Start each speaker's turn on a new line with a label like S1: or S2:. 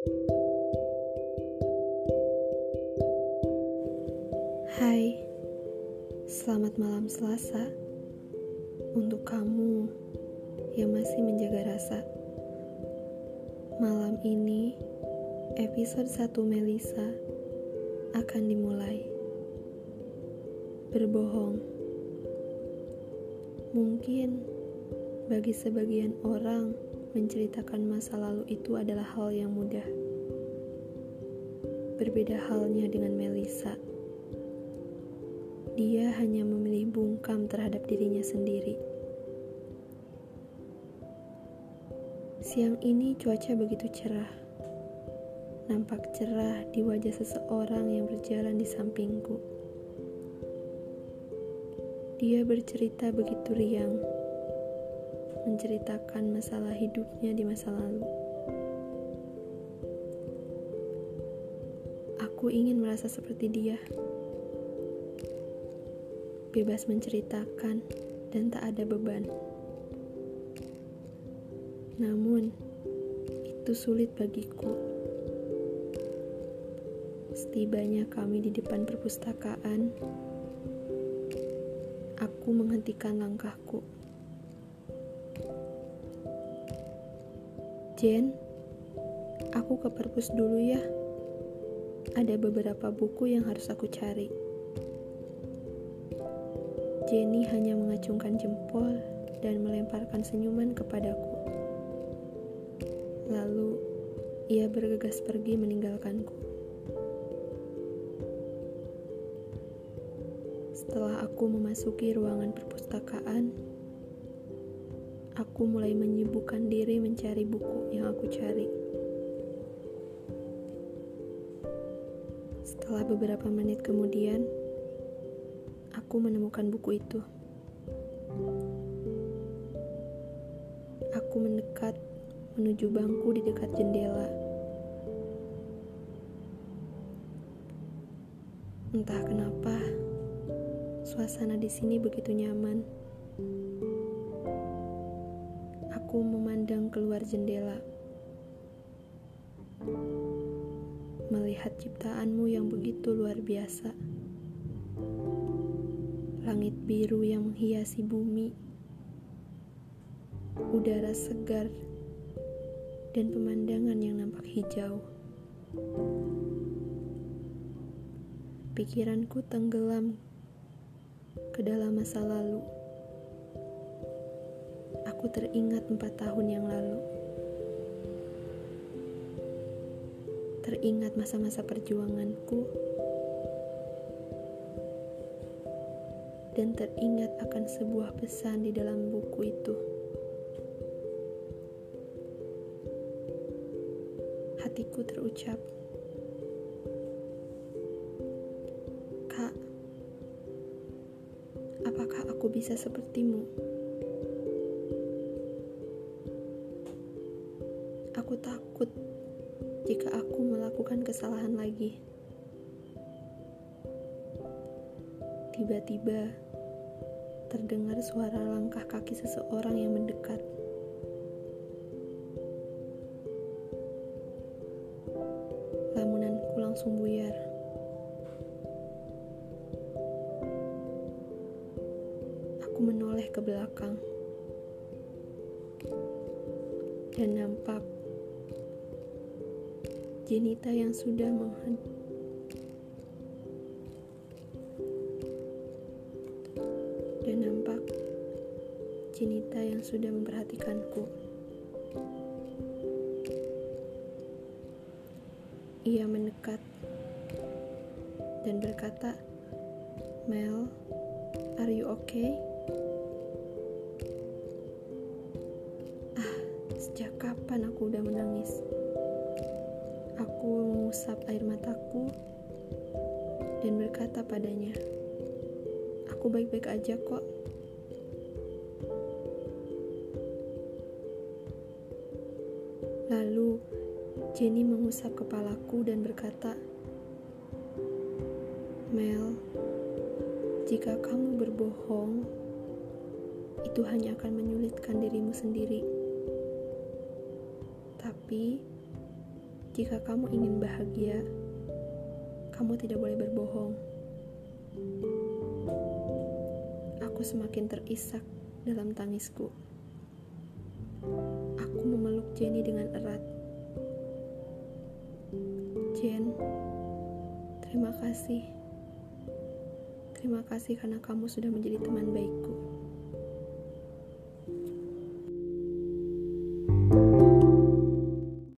S1: Hai, selamat malam Selasa untuk kamu yang masih menjaga rasa. Malam ini, episode 1 Melisa akan dimulai. Berbohong. Mungkin bagi sebagian orang, menceritakan masa lalu itu adalah hal yang mudah. Berbeda halnya dengan Melisa. Dia hanya memilih bungkam terhadap dirinya sendiri. Siang ini cuaca begitu cerah. Nampak cerah di wajah seseorang yang berjalan di sampingku. Dia bercerita begitu riang menceritakan masalah hidupnya di masa lalu. Aku ingin merasa seperti dia, bebas menceritakan dan tak ada beban. Namun, itu sulit bagiku. Setibanya kami di depan perpustakaan, aku menghentikan langkahku. Jen, aku ke perpus dulu ya. Ada beberapa buku yang harus aku cari. Jenny hanya mengacungkan jempol dan melemparkan senyuman kepadaku. Lalu, ia bergegas pergi meninggalkanku. Setelah aku memasuki ruangan perpustakaan, aku mulai menyibukkan diri mencari buku yang aku cari. Setelah beberapa menit kemudian, aku menemukan buku itu. Aku mendekat menuju bangku di dekat jendela. Entah kenapa, suasana di sini begitu nyaman memandang keluar jendela, melihat ciptaanmu yang begitu luar biasa. Langit biru yang menghiasi bumi, udara segar, dan pemandangan yang nampak hijau. Pikiranku tenggelam ke dalam masa lalu aku teringat empat tahun yang lalu. Teringat masa-masa perjuanganku, dan teringat akan sebuah pesan di dalam buku itu. Hatiku terucap, "Kak, apakah aku bisa sepertimu?" Aku takut jika aku melakukan kesalahan lagi. Tiba-tiba terdengar suara langkah kaki seseorang yang mendekat. Lamunanku langsung buyar. Aku menoleh ke belakang dan nampak Jenita yang sudah menghad dan nampak Jenita yang sudah memperhatikanku. Ia mendekat dan berkata, "Mel, are you okay?" Ah, sejak kapan aku udah menangis? Aku mengusap air mataku dan berkata padanya, "Aku baik-baik aja kok." Lalu Jenny mengusap kepalaku dan berkata, "Mel, jika kamu berbohong, itu hanya akan menyulitkan dirimu sendiri." Tapi Jika kamu ingin bahagia, kamu tidak boleh berbohong. Aku semakin terisak dalam tangisku. Aku memeluk Jenny dengan erat. Jen, terima kasih. Terima kasih karena kamu sudah menjadi teman baikku.